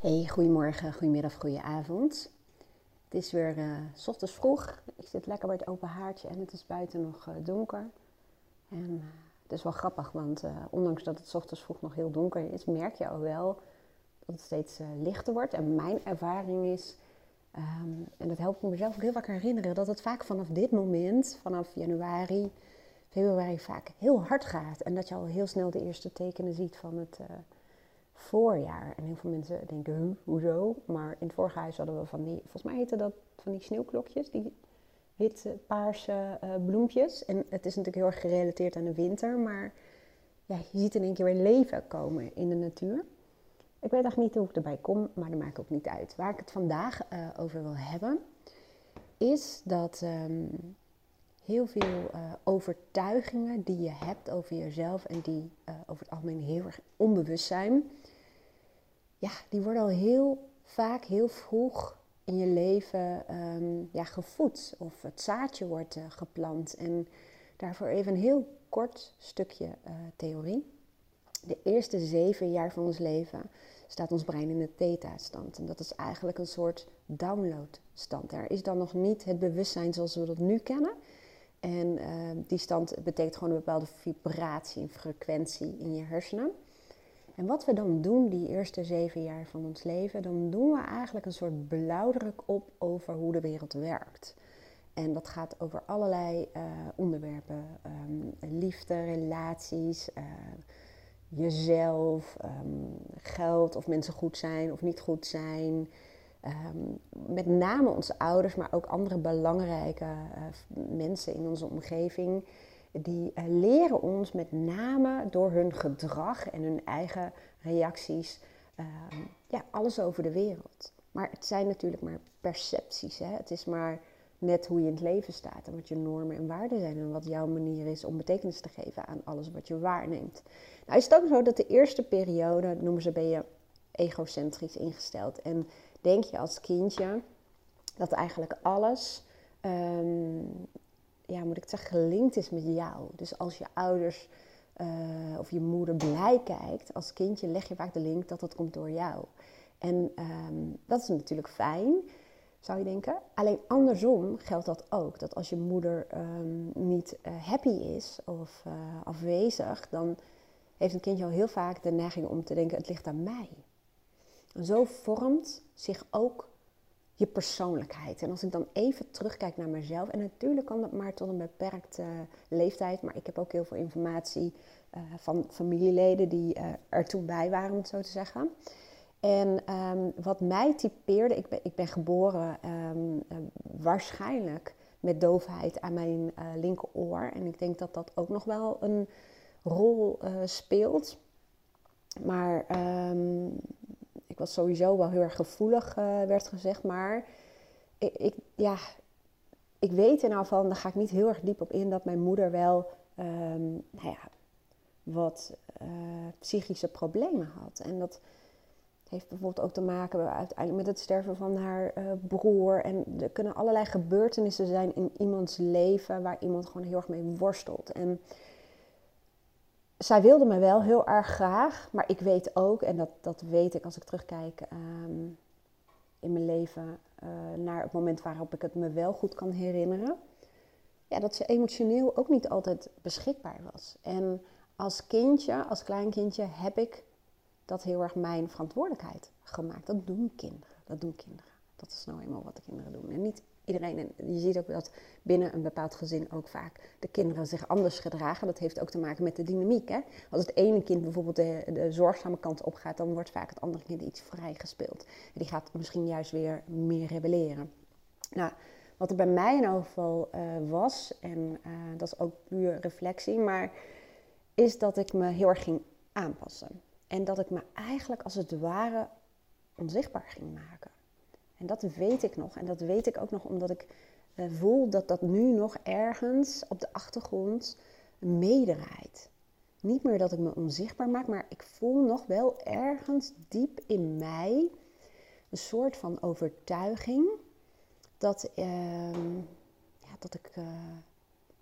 Hey, goedemorgen, goedemiddag, goedenavond. Het is weer uh, s ochtends vroeg. Ik zit lekker bij het open haartje en het is buiten nog uh, donker. En uh, het is wel grappig, want ondanks dat het s ochtends vroeg nog heel donker is, merk je al wel dat het steeds lichter wordt. En mijn ervaring is, um, en dat helpt me mezelf ook heel vaak herinneren, dat het vaak vanaf dit moment, vanaf januari, februari, vaak heel hard gaat. En dat je al heel snel de eerste tekenen ziet van het voorjaar. En heel veel mensen denken, hoezo? Maar in het vorige huis hadden we van die, volgens mij heette dat van die sneeuwklokjes, die witte, paarse uh, bloempjes. En het is natuurlijk heel erg gerelateerd aan de winter, maar ja, je ziet in één keer weer leven komen in de natuur. Ik weet echt niet hoe ik erbij kom, maar dat maakt ook niet uit. Waar ik het vandaag uh, over wil hebben, is dat um, heel veel uh, overtuigingen die je hebt over jezelf en die over het algemeen heel erg onbewust zijn, ja, die worden al heel vaak, heel vroeg in je leven um, ja, gevoed. Of het zaadje wordt uh, geplant. En daarvoor even een heel kort stukje uh, theorie. De eerste zeven jaar van ons leven staat ons brein in de theta-stand. En dat is eigenlijk een soort downloadstand. Er is dan nog niet het bewustzijn zoals we dat nu kennen. En uh, die stand betekent gewoon een bepaalde vibratie, een frequentie in je hersenen. En wat we dan doen die eerste zeven jaar van ons leven, dan doen we eigenlijk een soort blauwdruk op over hoe de wereld werkt. En dat gaat over allerlei uh, onderwerpen: um, liefde, relaties, uh, jezelf, um, geld, of mensen goed zijn of niet goed zijn. Um, met name onze ouders, maar ook andere belangrijke uh, mensen in onze omgeving die uh, leren ons met name door hun gedrag en hun eigen reacties uh, ja, alles over de wereld. Maar het zijn natuurlijk maar percepties. Hè? Het is maar net hoe je in het leven staat en wat je normen en waarden zijn en wat jouw manier is om betekenis te geven aan alles wat je waarneemt. Nou is het ook zo dat de eerste periode, noemen ze, ben je egocentrisch ingesteld. En denk je als kindje dat eigenlijk alles um, ja, moet ik zeggen, gelinkt is met jou. Dus als je ouders uh, of je moeder blij kijkt als kindje, leg je vaak de link dat dat komt door jou. En um, dat is natuurlijk fijn, zou je denken. Alleen andersom geldt dat ook. Dat als je moeder um, niet uh, happy is of uh, afwezig, dan heeft een kindje al heel vaak de neiging om te denken: het ligt aan mij. En zo vormt zich ook je persoonlijkheid. En als ik dan even terugkijk naar mezelf, en natuurlijk kan dat maar tot een beperkte leeftijd, maar ik heb ook heel veel informatie uh, van familieleden die uh, er toen bij waren, om het zo te zeggen. En um, wat mij typeerde, ik ben, ik ben geboren um, uh, waarschijnlijk met doofheid aan mijn linkeroor. En ik denk dat dat ook nog wel een rol speelt. Maar was sowieso wel heel erg gevoelig, uh, werd gezegd. Maar ik, ik, ja, ik weet er nou van, daar ga ik niet heel erg diep op in, dat mijn moeder wel um, nou ja, wat uh, psychische problemen had. En dat heeft bijvoorbeeld ook te maken uiteindelijk met het sterven van haar uh, broer. En er kunnen allerlei gebeurtenissen zijn in iemands leven waar iemand gewoon heel erg mee worstelt. En zij wilde me wel heel erg graag, maar ik weet ook, en dat, dat weet ik als ik terugkijk um, in mijn leven uh, naar het moment waarop ik het me wel goed kan herinneren, ja, dat ze emotioneel ook niet altijd beschikbaar was. En als kindje, als kleinkindje, heb ik dat heel erg mijn verantwoordelijkheid gemaakt. Dat doen kinderen. Dat doen kinderen. Dat is nou eenmaal wat de kinderen doen. En niet iedereen, en je ziet ook dat binnen een bepaald gezin ook vaak de kinderen zich anders gedragen. Dat heeft ook te maken met de dynamiek. Hè? Als het ene kind bijvoorbeeld de, zorgzame kant op gaat, dan wordt vaak het andere kind iets vrijgespeeld. En die gaat misschien juist weer meer rebelleren. Nou, wat er bij mij in ieder geval uh, was, en uh, dat is ook puur reflectie, maar is dat ik me heel erg ging aanpassen. En dat ik me eigenlijk als het ware onzichtbaar ging maken. En dat weet ik nog. En dat weet ik ook nog omdat ik uh, voel dat dat nu nog ergens op de achtergrond meedraait. Niet meer dat ik me onzichtbaar maak, maar ik voel nog wel ergens diep in mij een soort van overtuiging dat, uh, ja, dat ik uh,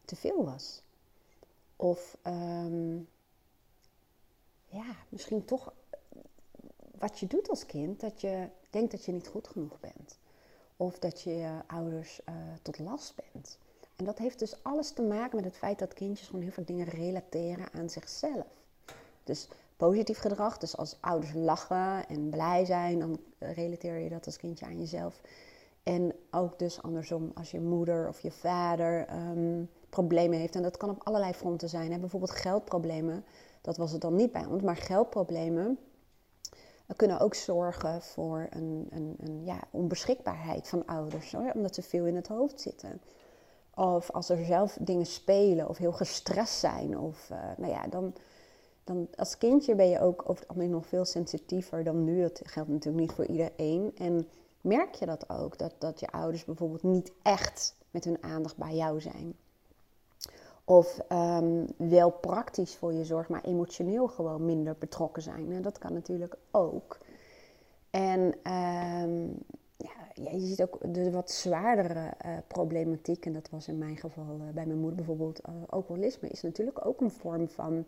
te veel was. Of um, ja, misschien toch wat je doet als kind, dat je denkt dat je niet goed genoeg bent. Of dat je ouders uh, tot last bent. En dat heeft dus alles te maken met het feit dat kindjes gewoon heel veel dingen relateren aan zichzelf. Dus positief gedrag, dus als ouders lachen en blij zijn, dan relateer je dat als kindje aan jezelf. En ook dus andersom, als je moeder of je vader ehm, problemen heeft. En dat kan op allerlei fronten zijn. Hè? Bijvoorbeeld geldproblemen, dat was het dan niet bij ons. Maar geldproblemen kunnen ook zorgen voor een, een, een ja, onbeschikbaarheid van ouders. Hoor, omdat ze veel in het hoofd zitten. Of als er zelf dingen spelen of heel gestrest zijn. Of, uh, nou ja, dan, dan als kindje ben je ook over het algemeen nog veel sensitiever dan nu. Dat geldt natuurlijk niet voor iedereen. En merk je dat ook, dat, dat je ouders bijvoorbeeld niet echt met hun aandacht bij jou zijn. Of um, wel praktisch voor je zorg, maar emotioneel gewoon minder betrokken zijn. En dat kan natuurlijk ook. En um, ja, je ziet ook de wat zwaardere uh, problematiek, en dat was in mijn geval uh, bij mijn moeder bijvoorbeeld, uh, alcoholisme is natuurlijk ook een vorm van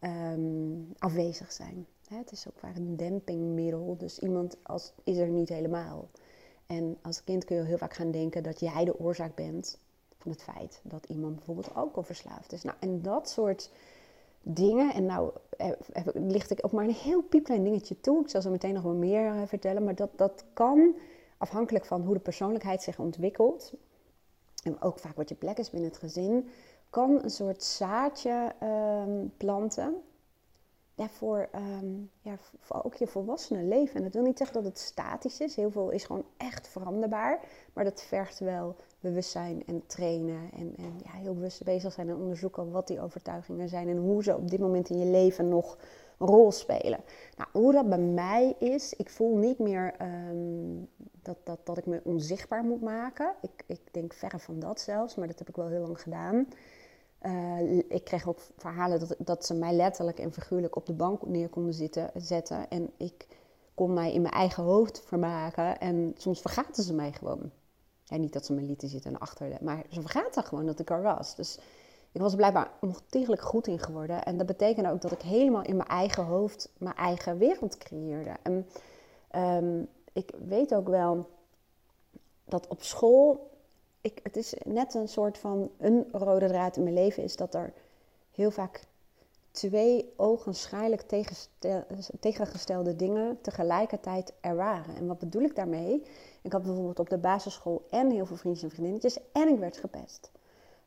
um, afwezig zijn. Hè, het is ook vaak een dempingmiddel, dus iemand als, is er niet helemaal. En als kind kun je heel vaak gaan denken dat jij de oorzaak bent van het feit dat iemand bijvoorbeeld alcoholverslaafd is. Nou, en dat soort dingen, en nou licht ik ook maar een heel piepklein dingetje toe, ik zal zo meteen nog wel meer vertellen, maar dat, dat kan afhankelijk van hoe de persoonlijkheid zich ontwikkelt, en ook vaak wat je plek is binnen het gezin, kan een soort zaadje um, planten ja, voor, um, ja, voor ook je volwassenen leven. En dat wil niet zeggen dat het statisch is. Heel veel is gewoon echt veranderbaar. Maar dat vergt wel bewustzijn en trainen. En, en ja, heel bewust bezig zijn en onderzoeken wat die overtuigingen zijn. En hoe ze op dit moment in je leven nog een rol spelen. Nou, hoe dat bij mij is, ik voel niet meer um, dat, dat, dat ik me onzichtbaar moet maken. Ik, ik denk verre van dat zelfs, maar dat heb ik wel heel lang gedaan. Uh, ik kreeg ook verhalen dat, dat ze mij letterlijk en figuurlijk op de bank neer konden zitten, zetten. En ik kon mij in mijn eigen hoofd vermaken. En soms vergaten ze mij gewoon. Ja, niet dat ze me lieten zitten achter, maar ze vergaten gewoon dat ik er was. Dus ik was er blijkbaar ontiegelijk goed in geworden. En dat betekende ook dat ik helemaal in mijn eigen hoofd mijn eigen wereld creëerde. En um, ik weet ook wel dat op school, ik, het is net een soort van een rode draad in mijn leven, is dat er heel vaak twee ogenschijnlijk tegengestelde dingen tegelijkertijd er waren. En wat bedoel ik daarmee? Ik had bijvoorbeeld op de basisschool en heel veel vriendjes en vriendinnetjes en ik werd gepest.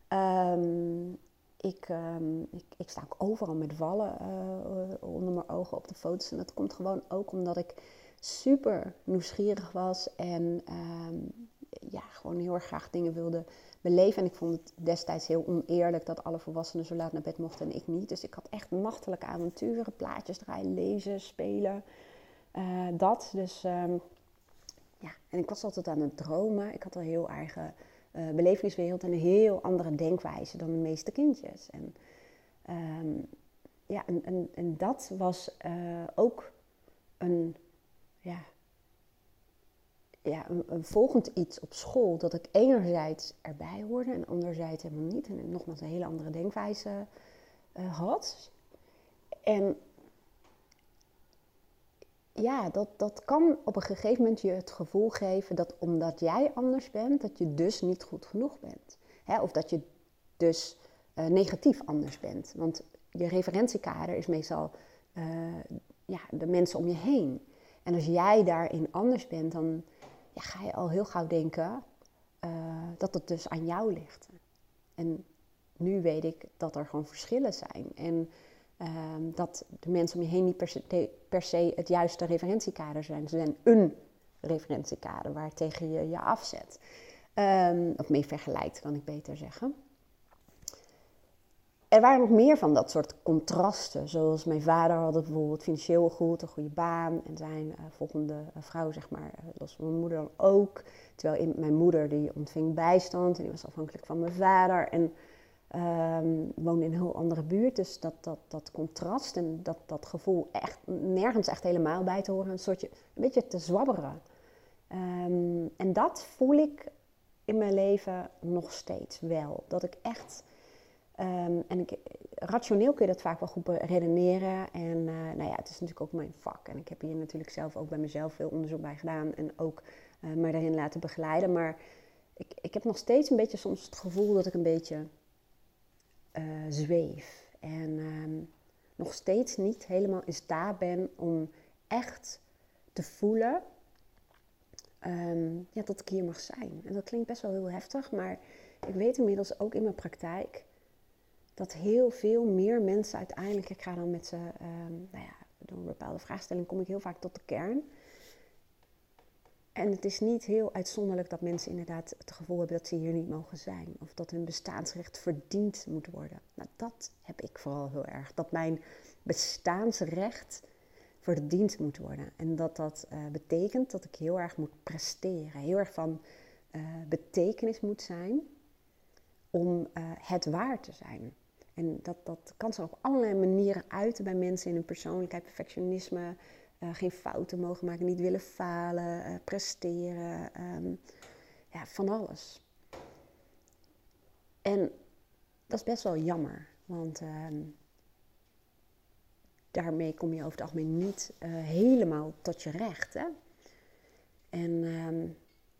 Um, ik, um, ik, ik, sta ook overal met wallen uh, onder mijn ogen op de foto's. En dat komt gewoon ook omdat ik super nieuwsgierig was en um, ja, gewoon heel erg graag dingen wilde beleven. En ik vond het destijds heel oneerlijk dat alle volwassenen zo laat naar bed mochten en ik niet. Dus ik had echt nachtelijke avonturen, plaatjes draaien, lezen, spelen. Uh, dat. Dus um, ja, en ik was altijd aan het dromen. Ik had een heel eigen uh, belevingswereld en een heel andere denkwijze dan de meeste kindjes. En, um, ja, en, en, dat was uh, ook een ja, ja, een, volgend iets op school dat ik enerzijds erbij hoorde en anderzijds helemaal niet. En nogmaals een hele andere denkwijze uh, had. En ja, dat, dat kan op een gegeven moment je het gevoel geven dat omdat jij anders bent, dat je dus niet goed genoeg bent. Hè? Of dat je dus uh, negatief anders bent. Want je referentiekader is meestal uh, ja, de mensen om je heen. En als jij daarin anders bent, dan ja, ga je al heel gauw denken uh, dat het dus aan jou ligt. En nu weet ik dat er gewoon verschillen zijn. En uh, dat de mensen om je heen niet per se, het juiste referentiekader zijn. Ze zijn een referentiekader waar tegen je je afzet. Um, of mee vergelijkt, kan ik beter zeggen er waren nog meer van dat soort contrasten. Zoals mijn vader had het bijvoorbeeld financieel goed, een goede baan. En zijn uh, volgende uh, vrouw, zeg maar, was mijn moeder dan ook. Terwijl in, mijn moeder, die ontving bijstand en die was afhankelijk van mijn vader. En um, woonde in een heel andere buurt. Dus dat, dat, dat contrast en dat, dat gevoel echt nergens echt helemaal bij te horen. Een soortje, een beetje te zwabberen. Um, en dat voel ik in mijn leven nog steeds wel. Dat ik echt Ehm, en ik, rationeel kun je dat vaak wel goed redeneren. En uh, nou ja, het is natuurlijk ook mijn vak. En ik heb hier natuurlijk zelf ook bij mezelf veel onderzoek bij gedaan. En ook uh, me daarin laten begeleiden. Maar ik, ik heb nog steeds een beetje soms het gevoel dat ik een beetje uh, zweef. En um, nog steeds niet helemaal in staat ben om echt te voelen um, ja, dat ik hier mag zijn. En dat klinkt best wel heel heftig, maar ik weet inmiddels ook in mijn praktijk dat heel veel meer mensen uiteindelijk, ik ga dan met ze, um, nou ja, door een bepaalde vraagstelling kom ik heel vaak tot de kern. En het is niet heel uitzonderlijk dat mensen inderdaad het gevoel hebben dat ze hier niet mogen zijn. Of dat hun bestaansrecht verdiend moet worden. Nou, dat heb ik vooral heel erg. Dat mijn bestaansrecht verdiend moet worden. En dat dat uh, betekent dat ik heel erg moet presteren. Heel erg van uh, betekenis moet zijn om uh, het waar te zijn. En dat, dat kan zich op allerlei manieren uiten bij mensen in hun persoonlijkheid, perfectionisme, uh, geen fouten mogen maken, niet willen falen, uh, presteren, um, ja, van alles. En dat is best wel jammer, want um, daarmee kom je over het algemeen niet uh, helemaal tot je recht. Hè? En um,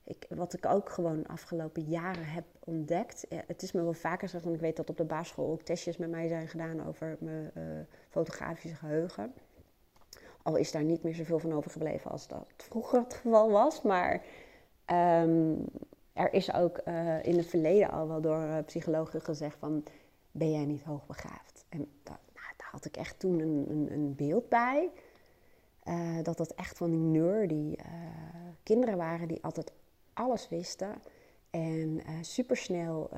ik, wat ik ook gewoon afgelopen jaren heb ontdekt. Het is me wel vaker gezegd, want ik weet dat op de basisschool ook testjes met mij zijn gedaan over mijn uh, fotografische geheugen. Al is daar niet meer zoveel van overgebleven als dat vroeger het geval was. Maar um, er is ook uh, in het verleden al wel door psychologen gezegd van... ben jij niet hoogbegaafd? En dat, nou, daar had ik echt toen een, een, een beeld bij. Dat dat echt van die nerdy kinderen waren die altijd alles wisten. En supersnel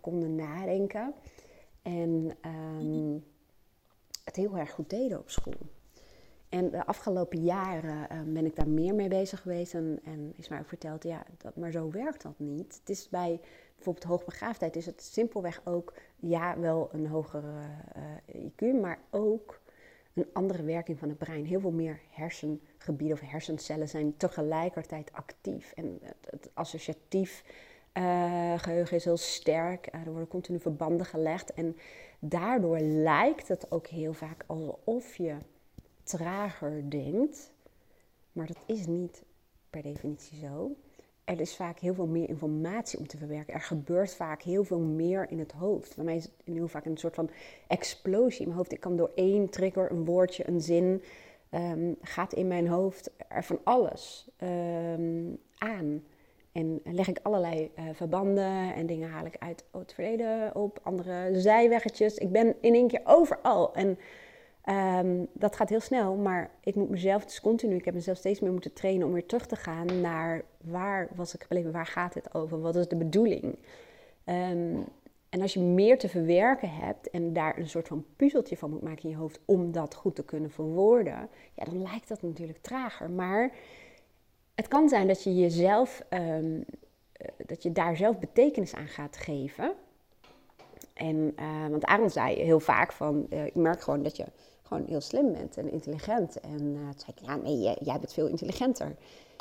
konden nadenken. En um, het heel erg goed deden op school. En de afgelopen jaren uh, ben ik daar meer mee bezig geweest. En, en is mij ook verteld, ja, dat, maar zo werkt dat niet. Het is bij bijvoorbeeld hoogbegaafdheid is het simpelweg ook, ja, wel een hogere uh, IQ, maar ook een andere werking van het brein. Heel veel meer hersengebieden of hersencellen zijn tegelijkertijd actief. En het, associatief uh, geheugen is heel sterk. er worden continu verbanden gelegd. En daardoor lijkt het ook heel vaak alsof je trager denkt. Maar dat is niet per definitie zo. Er is vaak heel veel meer informatie om te verwerken. Er gebeurt vaak heel veel meer in het hoofd. Bij mij is het heel vaak een soort van explosie in mijn hoofd. Ik kan door één trigger, een woordje, een zin, um, gaat in mijn hoofd er van alles um, aan. En leg ik allerlei uh, verbanden en dingen haal ik uit het verleden op, andere zijweggetjes. Ik ben in één keer overal. En Um, dat gaat heel snel, maar ik moet mezelf dus continu, ik heb mezelf steeds meer moeten trainen om weer terug te gaan naar waar was ik gebleven, waar gaat het over, wat is de bedoeling. Um, en als je meer te verwerken hebt en daar een soort van puzzeltje van moet maken in je hoofd om dat goed te kunnen verwoorden, ja, dan lijkt dat natuurlijk trager. Maar het kan zijn dat je jezelf, um, dat je daar zelf betekenis aan gaat geven. En, uh, want Aaron zei heel vaak van, uh, ik merk gewoon dat je gewoon heel slim bent en intelligent. En uh, toen zei ik, ja nee, jij, bent veel intelligenter.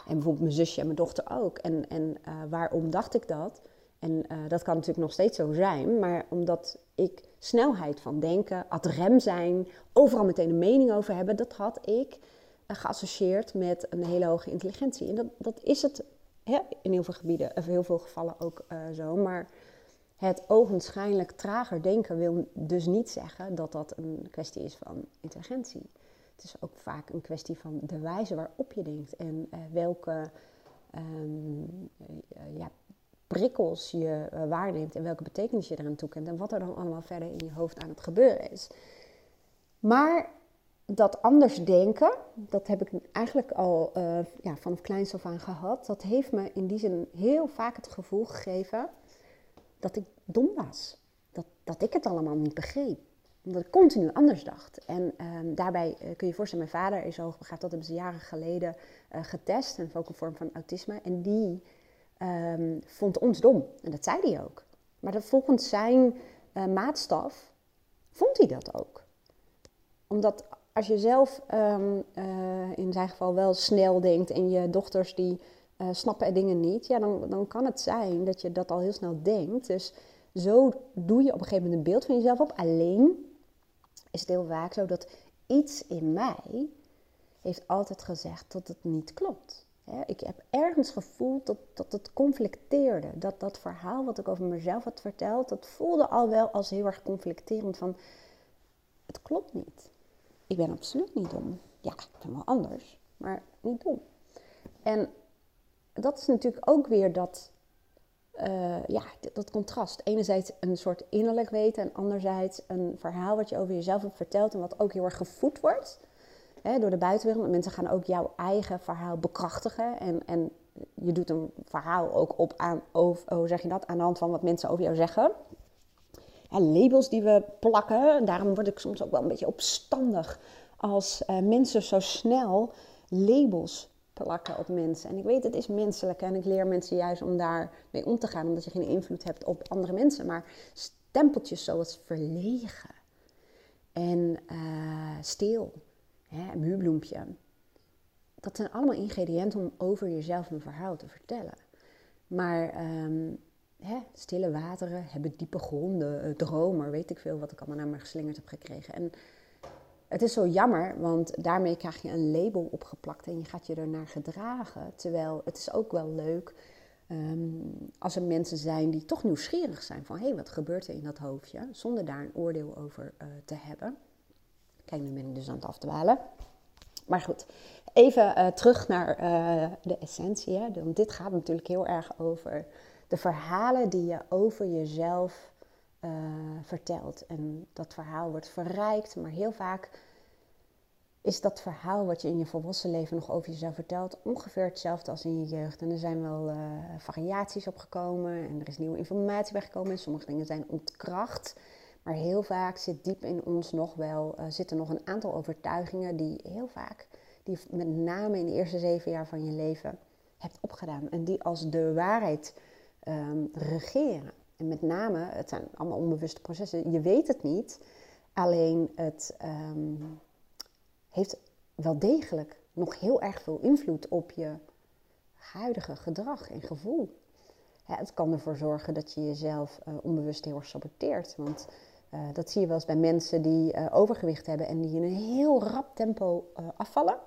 En bijvoorbeeld mijn zusje en mijn dochter ook. En, en uh, waarom dacht ik dat? En uh, dat kan natuurlijk nog steeds zo zijn, maar omdat ik snelheid van denken, ad rem zijn, overal meteen een mening over hebben, dat had ik geassocieerd met een hele hoge intelligentie. En dat, dat is het hè, in heel veel gebieden, of heel veel gevallen ook zo. Maar het ogenschijnlijk trager denken wil dus niet zeggen dat dat een kwestie is van intelligentie. Het is ook vaak een kwestie van de wijze waarop je denkt en uh, welke um, uh, ja, prikkels je uh, waarneemt en welke betekenis je eraan toekent en wat er dan allemaal verder in je hoofd aan het gebeuren is. Maar dat anders denken, dat heb ik eigenlijk al ja, vanaf kleins af aan gehad. Dat heeft me in die zin heel vaak het gevoel gegeven dat ik dom was. Dat, dat ik het allemaal niet begreep. Omdat ik continu anders dacht. En um, daarbij uh, kun je je voorstellen, mijn vader is hoogbegaafd. Dat hebben ze jaren geleden uh, getest. En ook een vorm van autisme. En die um, vond ons dom. En dat zei hij ook. Maar volgens zijn uh, maatstaf vond hij dat ook. Omdat als je zelf um, in zijn geval wel snel denkt en je dochters die uh, snappen er dingen niet, ja, dan, dan kan het zijn dat je dat al heel snel denkt. Dus zo doe je op een gegeven moment een beeld van jezelf op. Alleen is het heel vaak zo dat iets in mij heeft altijd gezegd dat het niet klopt. Ik heb ergens gevoeld dat, dat het conflicteerde. Dat dat verhaal wat ik over mezelf had verteld, dat voelde al wel als heel erg conflicterend van het klopt niet. Ik ben absoluut niet dom. Ja, ik wel anders, maar niet dom. En dat is natuurlijk ook weer dat, uh, ja, dat contrast. Enerzijds een soort innerlijk weten en anderzijds een verhaal wat je over jezelf hebt verteld en wat ook heel erg gevoed wordt hè, door de buitenwereld. Mensen gaan ook jouw eigen verhaal bekrachtigen en, en je doet een verhaal ook op aan, hoe zeg je dat, aan de hand van wat mensen over jou zeggen. Ja, labels die we plakken, daarom word ik soms ook wel een beetje opstandig als uh, mensen zo snel labels plakken op mensen. En ik weet, het is menselijk en ik leer mensen juist om daarmee om te gaan, omdat je geen invloed hebt op andere mensen. Maar stempeltjes zoals verlegen en uh, stil, muurbloempje, dat zijn allemaal ingrediënten om over jezelf een verhaal te vertellen. Maar um, hè, stille wateren hebben diepe gronden, uh, dromer, weet ik veel wat ik allemaal naar me geslingerd heb gekregen. En het is zo jammer, want daarmee krijg je een label opgeplakt en je gaat je ernaar gedragen. Terwijl het is ook wel leuk um, als er mensen zijn die toch nieuwsgierig zijn van hé, hey, wat gebeurt er in dat hoofdje? Zonder daar een oordeel over uh, te hebben. Kijk, nu ben ik dus aan het afdwalen. Maar goed, even uh, terug naar uh, de essentie. Hè? Want dit gaat natuurlijk heel erg over de verhalen die je over jezelf uh, vertelt. En dat verhaal wordt verrijkt, maar heel vaak is dat verhaal wat je in je volwassen leven nog over jezelf vertelt ongeveer hetzelfde als in je jeugd. En er zijn wel uh, variaties opgekomen en er is nieuwe informatie bijgekomen en sommige dingen zijn ontkracht. Maar heel vaak zit diep in ons nog wel, uh, zitten nog een aantal overtuigingen die heel vaak, die met name in de eerste zeven jaar van je leven hebt opgedaan. En die als de waarheid um, regeren. En met name, het zijn allemaal onbewuste processen, je weet het niet. Alleen het um, heeft wel degelijk nog heel erg veel invloed op je huidige gedrag en gevoel. Het kan ervoor zorgen dat je jezelf uh, onbewust heel saboteert. Want uh, dat zie je wel eens bij mensen die uh, overgewicht hebben en die in een heel rap tempo afvallen.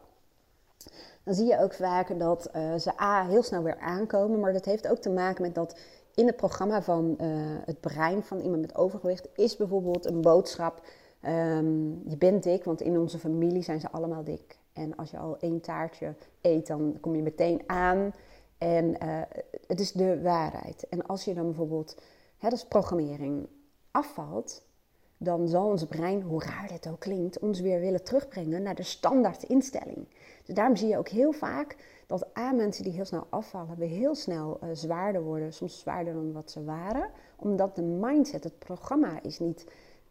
Dan zie je ook vaak dat ze A heel snel weer aankomen, maar dat heeft ook te maken met dat in het programma van uh, het brein van iemand met overgewicht is bijvoorbeeld een boodschap. Um, je bent dik, want in onze familie zijn ze allemaal dik. En als je al één taartje eet, dan kom je meteen aan. En uh, het is de waarheid. En als je dan bijvoorbeeld, hè, dat is programmering, afvalt, dan zal ons brein, hoe raar dit ook klinkt, ons weer willen terugbrengen naar de standaard instelling. Dus daarom zie je ook heel vaak dat A, mensen die heel snel afvallen, weer heel snel uh, zwaarder worden, soms zwaarder dan wat ze waren, omdat de mindset, het programma, is niet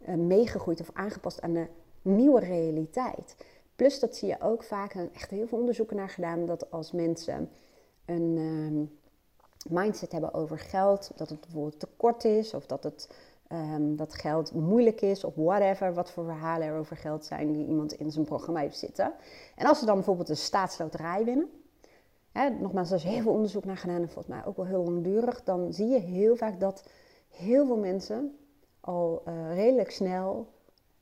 uh, meegegroeid of aangepast aan de nieuwe realiteit. Plus dat zie je ook vaak, en echt heel veel onderzoeken naar gedaan, dat als mensen een uh, mindset hebben over geld, dat het bijvoorbeeld tekort is of dat het um, dat geld moeilijk is of whatever, wat voor verhalen er over geld zijn die iemand in zijn programma heeft zitten. En als ze dan bijvoorbeeld een staatsloterij winnen, hè, nogmaals, er is heel veel onderzoek naar gedaan en volgens mij ook wel heel langdurig, dan zie je heel vaak dat heel veel mensen al uh, redelijk snel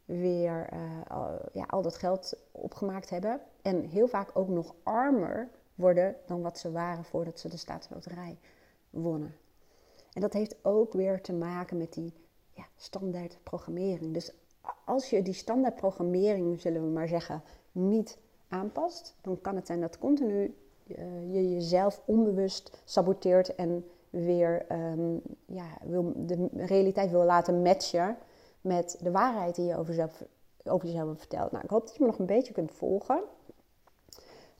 weer uh, al, ja, al dat geld opgemaakt hebben. En heel vaak ook nog armer worden dan wat ze waren voordat ze de staatsloterij wonnen. En dat heeft ook weer te maken met die ja, standaard programmering. Dus als je die standaard programmering, zullen we maar zeggen, niet aanpast, dan kan het zijn dat continu je jezelf onbewust saboteert en weer um, ja, wil, de realiteit wil laten matchen met de waarheid die je over jezelf, over jezelf hebt. Nou, ik hoop dat je me nog een beetje kunt volgen.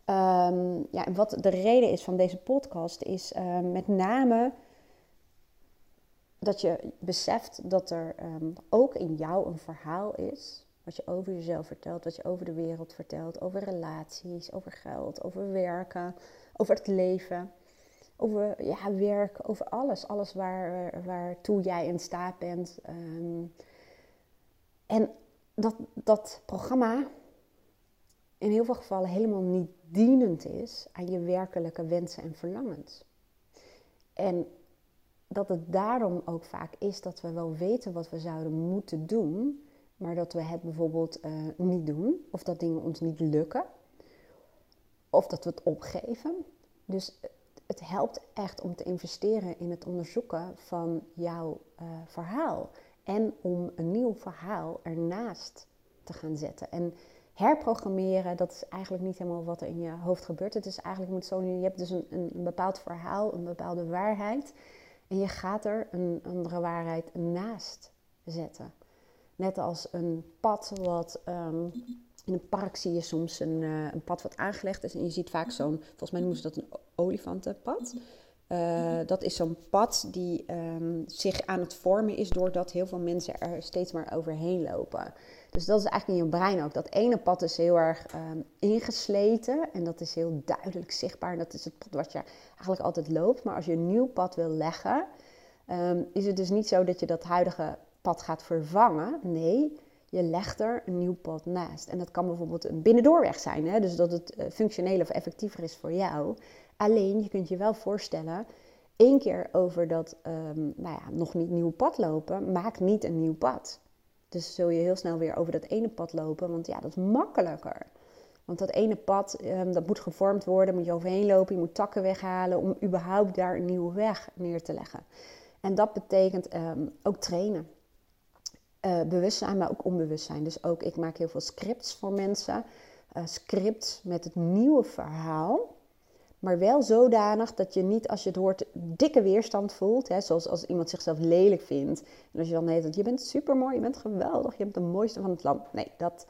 Um, ja, en wat de reden is van deze podcast is uh, met name dat je beseft dat er ook in jou een verhaal is. Wat je over jezelf vertelt, wat je over de wereld vertelt, over relaties, over geld, over werken, over het leven, over ja, werk, over alles. Alles waar, waartoe jij in staat bent. Um, en dat dat programma in heel veel gevallen helemaal niet dienend is aan je werkelijke wensen en verlangens. En dat het daarom ook vaak is dat we wel weten wat we zouden moeten doen, maar dat we het bijvoorbeeld uh, niet doen, of dat dingen ons niet lukken, of dat we het opgeven. Dus het helpt echt om te investeren in het onderzoeken van jouw uh, verhaal en om een nieuw verhaal ernaast te gaan zetten. En herprogrammeren, dat is eigenlijk niet helemaal wat er in je hoofd gebeurt. Het is eigenlijk, moet zo, je hebt dus een, een, bepaald verhaal, een bepaalde waarheid. En je gaat er een andere waarheid naast zetten. Net als een pad wat. Um, in een park zie je soms een, uh, een, pad wat aangelegd is. En je ziet vaak zo'n. Volgens mij noemen ze dat een olifantenpad. Uh, dat is zo'n pad die um, zich aan het vormen is doordat heel veel mensen er steeds maar overheen lopen. Dus dat is eigenlijk in je brein ook. Dat ene pad is heel erg um, ingesleten en dat is heel duidelijk zichtbaar. Dat is het pad wat je eigenlijk altijd loopt. Maar als je een nieuw pad wil leggen, um, is het dus niet zo dat je dat huidige pad gaat vervangen. Nee, je legt er een nieuw pad naast. En dat kan bijvoorbeeld een binnendoorweg zijn, hè? dus dat het uh, functioneel of effectiever is voor jou. Alleen, je kunt je wel voorstellen, één keer over dat um, nou ja, nog niet nieuw pad lopen, maak niet een nieuw pad. Dus zul je heel snel weer over dat ene pad lopen, want ja, dat is makkelijker. Want dat ene pad, um, dat moet gevormd worden, moet je overheen lopen, je moet takken weghalen om überhaupt daar een nieuwe weg neer te leggen. En dat betekent um, ook trainen. Uh, bewustzijn, maar ook onbewustzijn. Dus ook, ik maak heel veel scripts voor mensen. Uh, scripts met het nieuwe verhaal. Maar wel zodanig dat je niet, als je het hoort, dikke weerstand voelt. Hè, zoals als iemand zichzelf lelijk vindt. En als je dan heet, je bent super mooi, je bent geweldig, je bent de mooiste van het land. Nee, dat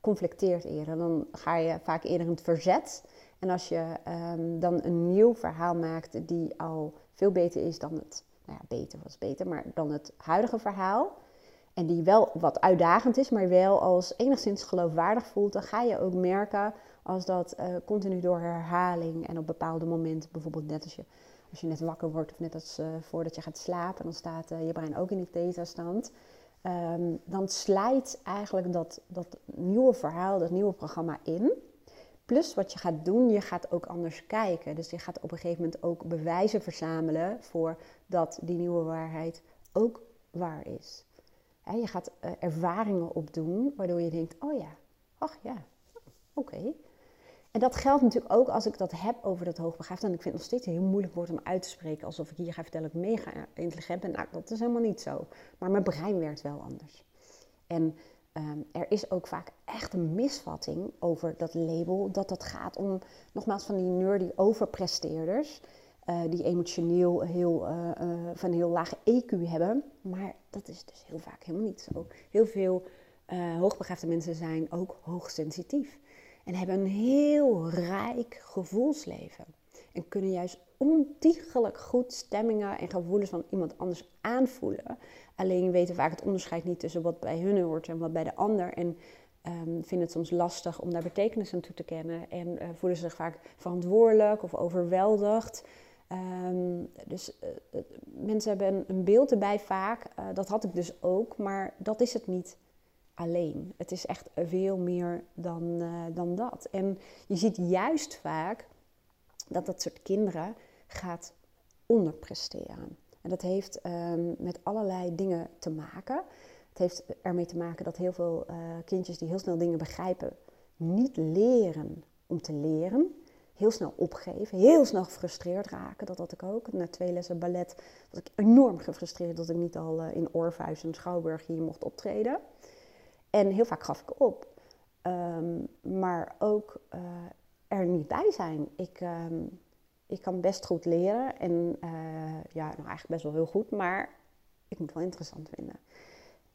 conflicteert eerder. Dan ga je vaak eerder in het verzet. En als je um, dan een nieuw verhaal maakt die al veel beter is dan het, nou ja, beter was beter, maar dan het huidige verhaal. En die wel wat uitdagend is, maar wel als enigszins geloofwaardig voelt, dan ga je ook merken als dat uh, continu door herhaling en op bepaalde momenten, bijvoorbeeld net als je, als je net wakker wordt of net als uh, voordat je gaat slapen, dan staat uh, je brein ook in die theta-stand. Um, dan slijt eigenlijk dat, dat nieuwe verhaal, dat nieuwe programma in. Plus wat je gaat doen, je gaat ook anders kijken. Dus je gaat op een gegeven moment ook bewijzen verzamelen voor dat die nieuwe waarheid ook waar is. Je gaat ervaringen opdoen waardoor je denkt, oh ja, ach ja, oké. En dat geldt natuurlijk ook als ik dat heb over dat hoogbegaafd. En ik vind het nog steeds heel moeilijk woord om uit te spreken. Alsof ik hier ga vertellen dat ik mega intelligent ben. Nou, dat is helemaal niet zo. Maar mijn brein werkt wel anders. En um, er is ook vaak echt een misvatting over dat label. Dat dat gaat om, nogmaals, van die nerdy overpresteerders. Uh, die emotioneel heel, uh, van heel lage EQ hebben. Maar dat is dus heel vaak helemaal niet zo. Heel veel hoogbegaafde mensen zijn ook hoogsensitief. En hebben een heel rijk gevoelsleven. En kunnen juist ontiegelijk goed stemmingen en gevoelens van iemand anders aanvoelen. Alleen weten vaak het onderscheid niet tussen wat bij hun hoort en wat bij de ander. En um, vinden het soms lastig om daar betekenis aan toe te kennen. En uh, voelen zich vaak verantwoordelijk of overweldigd. Um, dus uh, mensen hebben een, beeld erbij vaak. Uh, dat had ik dus ook, maar dat is het niet alleen. Het is echt veel meer dan, dan dat. En je ziet juist vaak dat dat soort kinderen gaat onderpresteren. En dat heeft um, met allerlei dingen te maken. Het heeft ermee te maken dat heel veel kindjes die heel snel dingen begrijpen, niet leren om te leren. Heel snel opgeven, heel snel gefrustreerd raken. Dat had ik ook. Na twee lessen ballet was ik enorm gefrustreerd dat ik niet al uh, in Orpheus en Schouwburg hier mocht optreden. En heel vaak gaf ik op. Um, maar ook uh, er niet bij zijn. Ik, um, ik kan best goed leren. En uh, ja, nou eigenlijk best wel heel goed. Maar ik moet wel interessant vinden.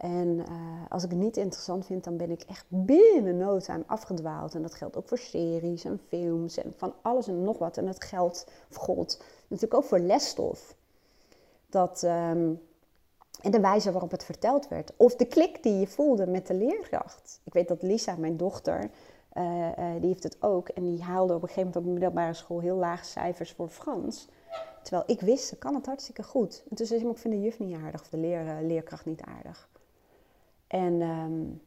En uh, als ik het niet interessant vind, dan ben ik echt binnen no time afgedwaald. En dat geldt ook voor series en films en van alles en nog wat. En dat geldt, of god, natuurlijk ook voor lesstof. Dat... Um, en de wijze waarop het verteld werd. Of de klik die je voelde met de leerkracht. Ik weet dat Lisa, mijn dochter, uh, uh, die heeft het ook. En die haalde op een gegeven moment op de middelbare school heel lage cijfers voor Frans. Terwijl ik wist, ze kan het hartstikke goed. En toen zei ze, ik vind de juf niet aardig of de leer, leerkracht niet aardig. En um,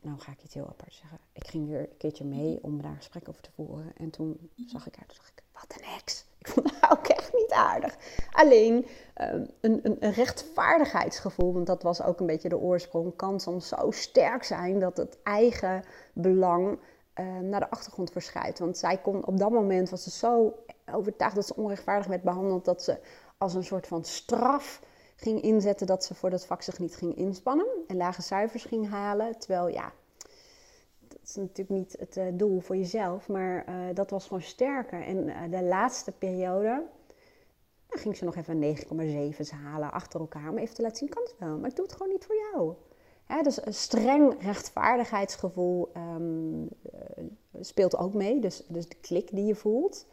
nou ga ik iets heel apart zeggen. Ik ging weer een keertje mee om daar een gesprek over te voeren. En toen zag ik haar, toen dacht ik, wat een heks. Ik vond haar ook echt niet aardig. Alleen, een, een, een, rechtvaardigheidsgevoel, want dat was ook een beetje de oorsprong, kan soms zo sterk zijn dat het eigen belang naar de achtergrond verschuift. Want zij kon op dat moment, was ze zo overtuigd dat ze onrechtvaardig werd behandeld, dat ze als een soort van straf ging inzetten dat ze voor dat vak zich niet ging inspannen en lage cijfers ging halen. Terwijl ja, dat is natuurlijk niet het uh, doel voor jezelf, maar uh, dat was gewoon sterker. En uh, de laatste periode ging ze nog even 9,7 halen achter elkaar om even te laten zien, kan het wel, maar ik doe het gewoon niet voor jou. Hè, dus een streng rechtvaardigheidsgevoel um, speelt ook mee, dus, dus de klik die je voelt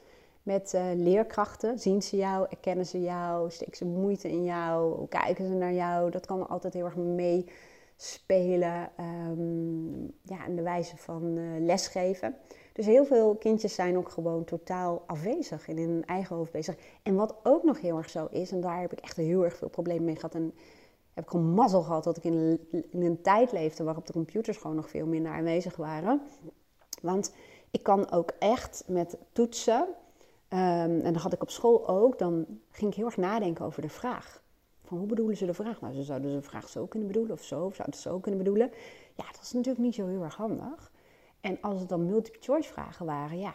met uh, leerkrachten. Zien ze jou, erkennen ze jou, steken ze moeite in jou, kijken ze naar jou. Dat kan altijd heel erg meespelen. Um, ja, in de wijze van uh, lesgeven. Dus heel veel kindjes zijn ook gewoon totaal afwezig in hun eigen hoofd bezig. En wat ook nog heel erg zo is, en daar heb ik echt heel erg veel problemen mee gehad. En heb ik gewoon mazzel gehad dat ik een, in een tijd leefde waarop de computers gewoon nog veel minder aanwezig waren. Want ik kan ook echt met toetsen Um, en dat had ik op school ook. Dan ging ik heel erg nadenken over de vraag. Van hoe bedoelen ze de vraag? Nou, ze zouden de vraag zo kunnen bedoelen of zo, of zouden het zo kunnen bedoelen. Ja, dat is natuurlijk niet zo heel erg handig. En als het dan multiple choice vragen waren, ja,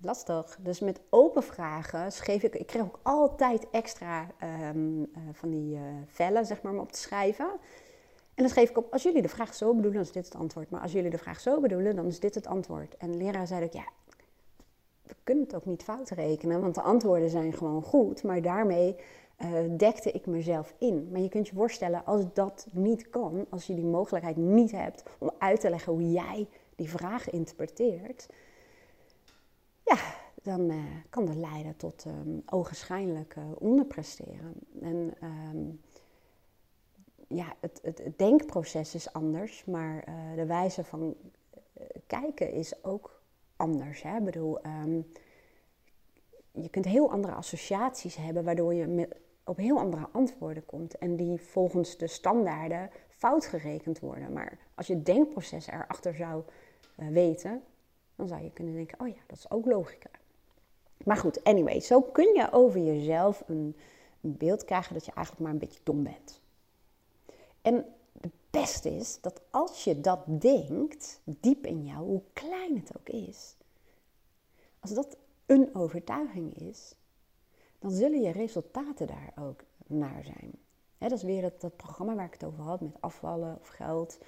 lastig. Dus met open vragen schreef ik, ik kreeg ook altijd extra um, uh, van die uh, vellen, zeg maar, om op te schrijven. En dan schreef ik op, als jullie de vraag zo bedoelen, dan is dit het antwoord. Maar als jullie de vraag zo bedoelen, dan is dit het antwoord. En leraar zei ook, ja, we kunnen het ook niet fout rekenen, want de antwoorden zijn gewoon goed. Maar daarmee uh, dekte ik mezelf in. Maar je kunt je voorstellen, als dat niet kan, als je die mogelijkheid niet hebt om uit te leggen hoe jij die vraag interpreteert, ja, dan uh, kan dat leiden tot um, ogenschijnlijk uh, onderpresteren. En um, ja, het, het, het, denkproces is anders, maar de wijze van kijken is ook anders. Hè? Ik bedoel, um, je kunt heel andere associaties hebben, waardoor je op heel andere antwoorden komt. En die volgens de standaarden fout gerekend worden. Maar als je het denkproces erachter zou uh, weten, dan zou je kunnen denken: oh ja, dat is ook logica. Maar goed, anyway, zo kun je over jezelf een, een beeld krijgen dat je eigenlijk maar een beetje dom bent. En het beste is dat als je dat denkt, diep in jou, hoe klein het ook is, als dat een overtuiging is, dan zullen je resultaten daar ook naar zijn. dat is weer het, dat programma waar ik het over had met afvallen of geld.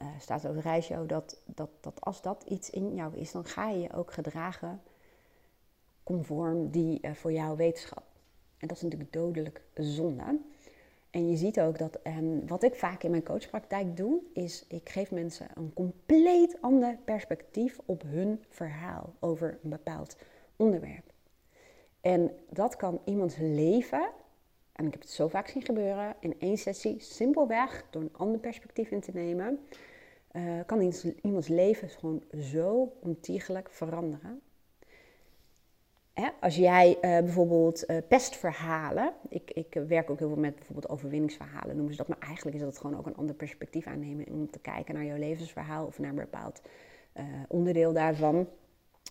Uh, staat het reisje dat, dat, dat als dat iets in jou is, dan ga je je ook gedragen conform die uh, voor jou wetenschap. En dat is natuurlijk dodelijk zonde. En je ziet ook dat um, wat ik vaak in mijn coachpraktijk doe, is ik geef mensen een compleet ander perspectief op hun verhaal over een bepaald onderwerp. En dat kan iemands leven, en ik heb het zo vaak zien gebeuren, in één sessie simpelweg door een ander perspectief in te nemen, uh, kan iemands leven gewoon zo ontiegelijk veranderen als jij uh, bijvoorbeeld uh, pestverhalen, ik, ik werk ook heel veel met bijvoorbeeld overwinningsverhalen, noemen ze dat, maar eigenlijk is dat gewoon ook een ander perspectief aannemen om te kijken naar jouw levensverhaal of naar een bepaald uh, onderdeel daarvan.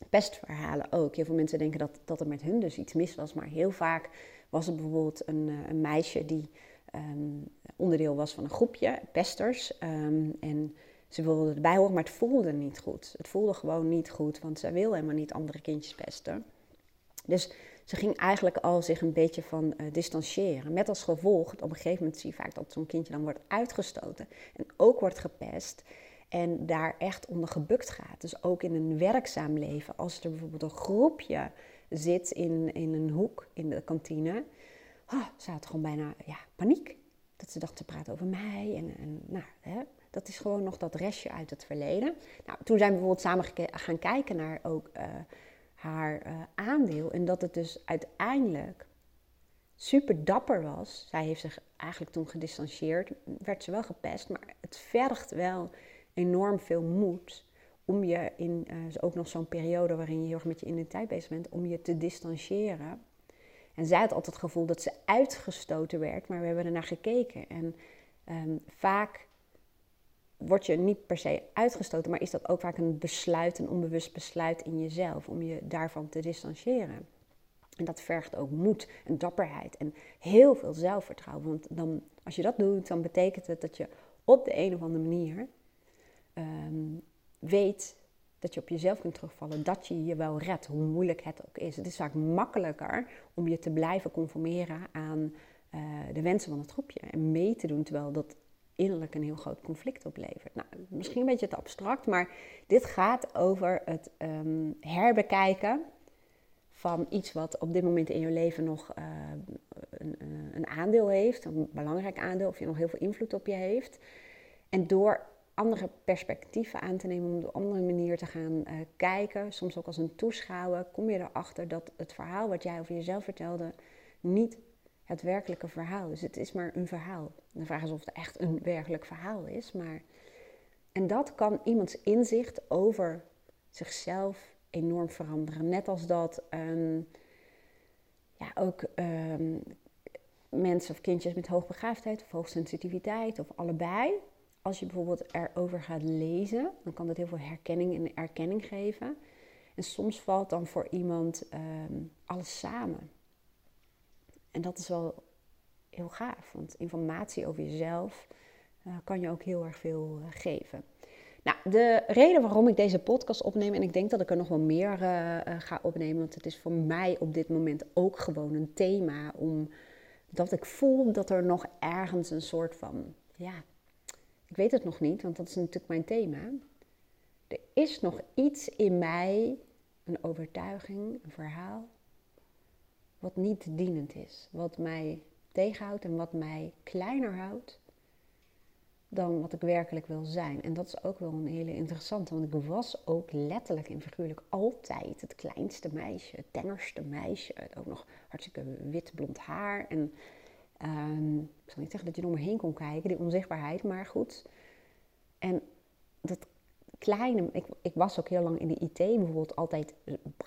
Pestverhalen ook. Heel veel mensen denken dat, dat er met hun dus iets mis was, maar heel vaak was er bijvoorbeeld een, een meisje die um, onderdeel was van een groepje pesters um, en ze wilde erbij horen, maar het voelde niet goed. Het voelde gewoon niet goed, want ze wil helemaal niet andere kindjes pesten. Dus ze ging eigenlijk al zich een beetje van uh, distancieren. Met als gevolg, op een gegeven moment zie je vaak dat zo'n kindje dan wordt uitgestoten en ook wordt gepest. En daar echt onder gebukt gaat. Dus ook in een werkzaam leven. Als er bijvoorbeeld een groepje zit in, in een hoek in de kantine. Oh, ze had gewoon bijna ja, paniek. Dat ze dacht, te praten over mij. En, en nou, hè, dat is gewoon nog dat restje uit het verleden. Nou, toen zijn we bijvoorbeeld samen gaan kijken naar ook... Uh, haar uh, aandeel. En dat het dus uiteindelijk super dapper was. Zij heeft zich eigenlijk toen gedistanceerd. Werd ze wel gepest, maar het vergt wel enorm veel moed om je in uh, ook nog zo'n periode waarin je heel erg met je identiteit bezig bent, om je te distancieren. En zij had altijd het gevoel dat ze uitgestoten werd, maar we hebben er naar gekeken. En um, vaak word je niet per se uitgestoten, maar is dat ook vaak een besluit, een onbewust besluit in jezelf om je daarvan te distancieren. En dat vergt ook moed en dapperheid en heel veel zelfvertrouwen. Want dan, als je dat doet, dan betekent het dat je op de een of andere manier ehm, weet dat je op jezelf kunt terugvallen, dat je je wel redt, hoe moeilijk het ook is. Het is vaak makkelijker om je te blijven conformeren aan uh, de wensen van het groepje en mee te doen, terwijl dat innerlijk een heel groot conflict oplevert. Nou, misschien een beetje te abstract, maar dit gaat over het um, herbekijken van iets wat op dit moment in je leven nog uh, een, een, aandeel heeft, een belangrijk aandeel, of je nog heel veel invloed op je heeft. En door andere perspectieven aan te nemen, om op een andere manier te gaan uh, kijken, soms ook als een toeschouwer, kom je erachter dat het verhaal wat jij over jezelf vertelde niet het werkelijke verhaal is. Het is maar een verhaal. De vraag is of het echt een werkelijk verhaal is. Maar... En dat kan iemands inzicht over zichzelf enorm veranderen. Net als dat um, ja, ook um, mensen of kindjes met hoogbegaafdheid of hoogsensitiviteit of allebei. Als je bijvoorbeeld erover gaat lezen, dan kan dat heel veel herkenning en erkenning geven. En soms valt dan voor iemand um, alles samen. En dat is wel heel gaaf, want informatie over jezelf uh, kan je ook heel erg veel uh, geven. Nou, de reden waarom ik deze podcast opneem, en ik denk dat ik er nog wel meer uh, ga opnemen, want het is voor mij op dit moment ook gewoon een thema, omdat ik voel dat er nog ergens een soort van, ja, ik weet het nog niet, want dat is natuurlijk mijn thema. Er is nog iets in mij, een overtuiging, een verhaal, wat niet dienend is. Wat mij tegenhoudt en wat mij kleiner houdt dan wat ik werkelijk wil zijn. En dat is ook wel een hele interessante, want ik was ook letterlijk en figuurlijk altijd het kleinste meisje, het tengerste meisje. Ook nog hartstikke wit blond haar. En um, ik zal niet zeggen dat je er omheen kon kijken, die onzichtbaarheid, maar goed. En dat kleine, ik, ik was ook heel lang in de IT bijvoorbeeld altijd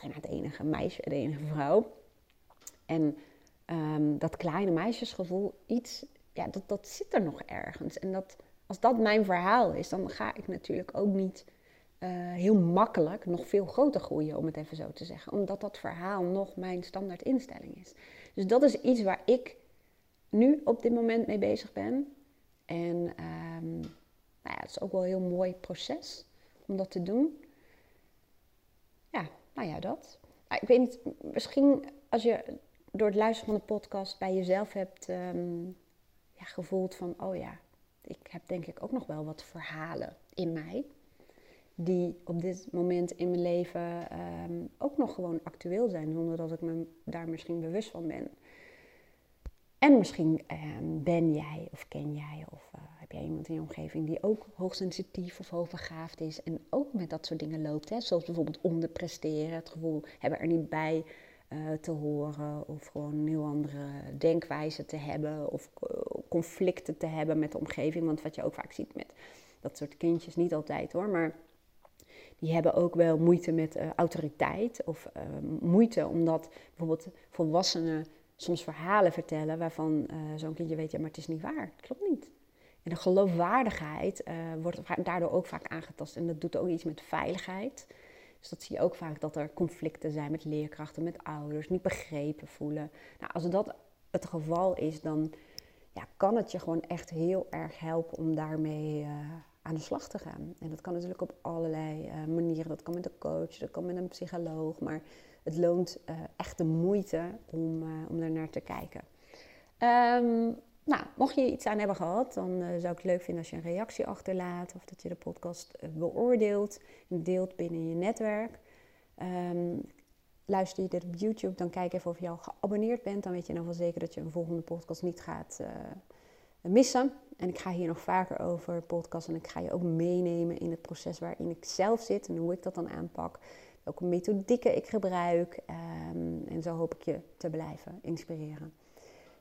bijna het enige meisje, de enige vrouw. En um, dat kleine meisjesgevoel, iets, ja, dat, dat zit er nog ergens. En dat, als dat mijn verhaal is, dan ga ik natuurlijk ook niet uh, heel makkelijk nog veel groter groeien, om het even zo te zeggen. Omdat dat verhaal nog mijn standaard instelling is. Dus dat is iets waar ik nu op dit moment mee bezig ben. En um, nou ja, het is ook wel een heel mooi proces om dat te doen. Ja, nou ja, dat. ik weet niet, misschien als je door het luisteren van de podcast bij jezelf hebt um, ja, gevoeld van, oh ja, ik heb denk ik ook nog wel wat verhalen in mij. Die op dit moment in mijn leven um, ook nog gewoon actueel zijn, zonder dat ik me daar misschien bewust van ben. En misschien um, ben jij of ken jij of uh, heb jij iemand in je omgeving die ook hoogsensitief of hoogbegaafd is en ook met dat soort dingen loopt. Hè? Zoals bijvoorbeeld onderpresteren, het gevoel hebben er niet bij uh, te horen of gewoon een heel andere denkwijze te hebben of uh, conflicten te hebben met de omgeving. Want wat je ook vaak ziet met dat soort kindjes, niet altijd hoor, maar die hebben ook wel moeite met uh, autoriteit of moeite omdat bijvoorbeeld volwassenen soms verhalen vertellen waarvan zo'n kindje weet, ja maar het is niet waar, het klopt niet. En de geloofwaardigheid wordt daardoor ook vaak aangetast en dat doet ook iets met veiligheid. Dus dat zie je ook vaak dat er conflicten zijn met leerkrachten, met ouders, niet begrepen voelen. Nou, als dat het geval is, dan ja, kan het je gewoon echt heel erg helpen om daarmee uh, aan de slag te gaan. En dat kan natuurlijk op allerlei uh, manieren. Dat kan met een coach, dat kan met een psycholoog. Maar het loont uh, echt de moeite om, om er naar te kijken. Um, nou, mocht je iets aan hebben gehad, dan uh, zou ik het leuk vinden als je een reactie achterlaat of dat je de podcast uh, beoordeelt en deelt binnen je netwerk. Um, luister je dit op YouTube, dan kijk even of je al geabonneerd bent. Dan weet je dan wel zeker dat je een volgende podcast niet gaat uh, missen. En ik ga hier nog vaker over podcasten en ik ga je ook meenemen in het proces waarin ik zelf zit en hoe ik dat dan aanpak. Welke methodieken ik gebruik. Um, en zo hoop ik je te blijven inspireren.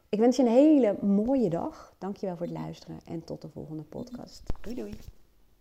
Ik wens je een hele mooie dag. Dankjewel voor het luisteren en tot de volgende podcast. Doei doei.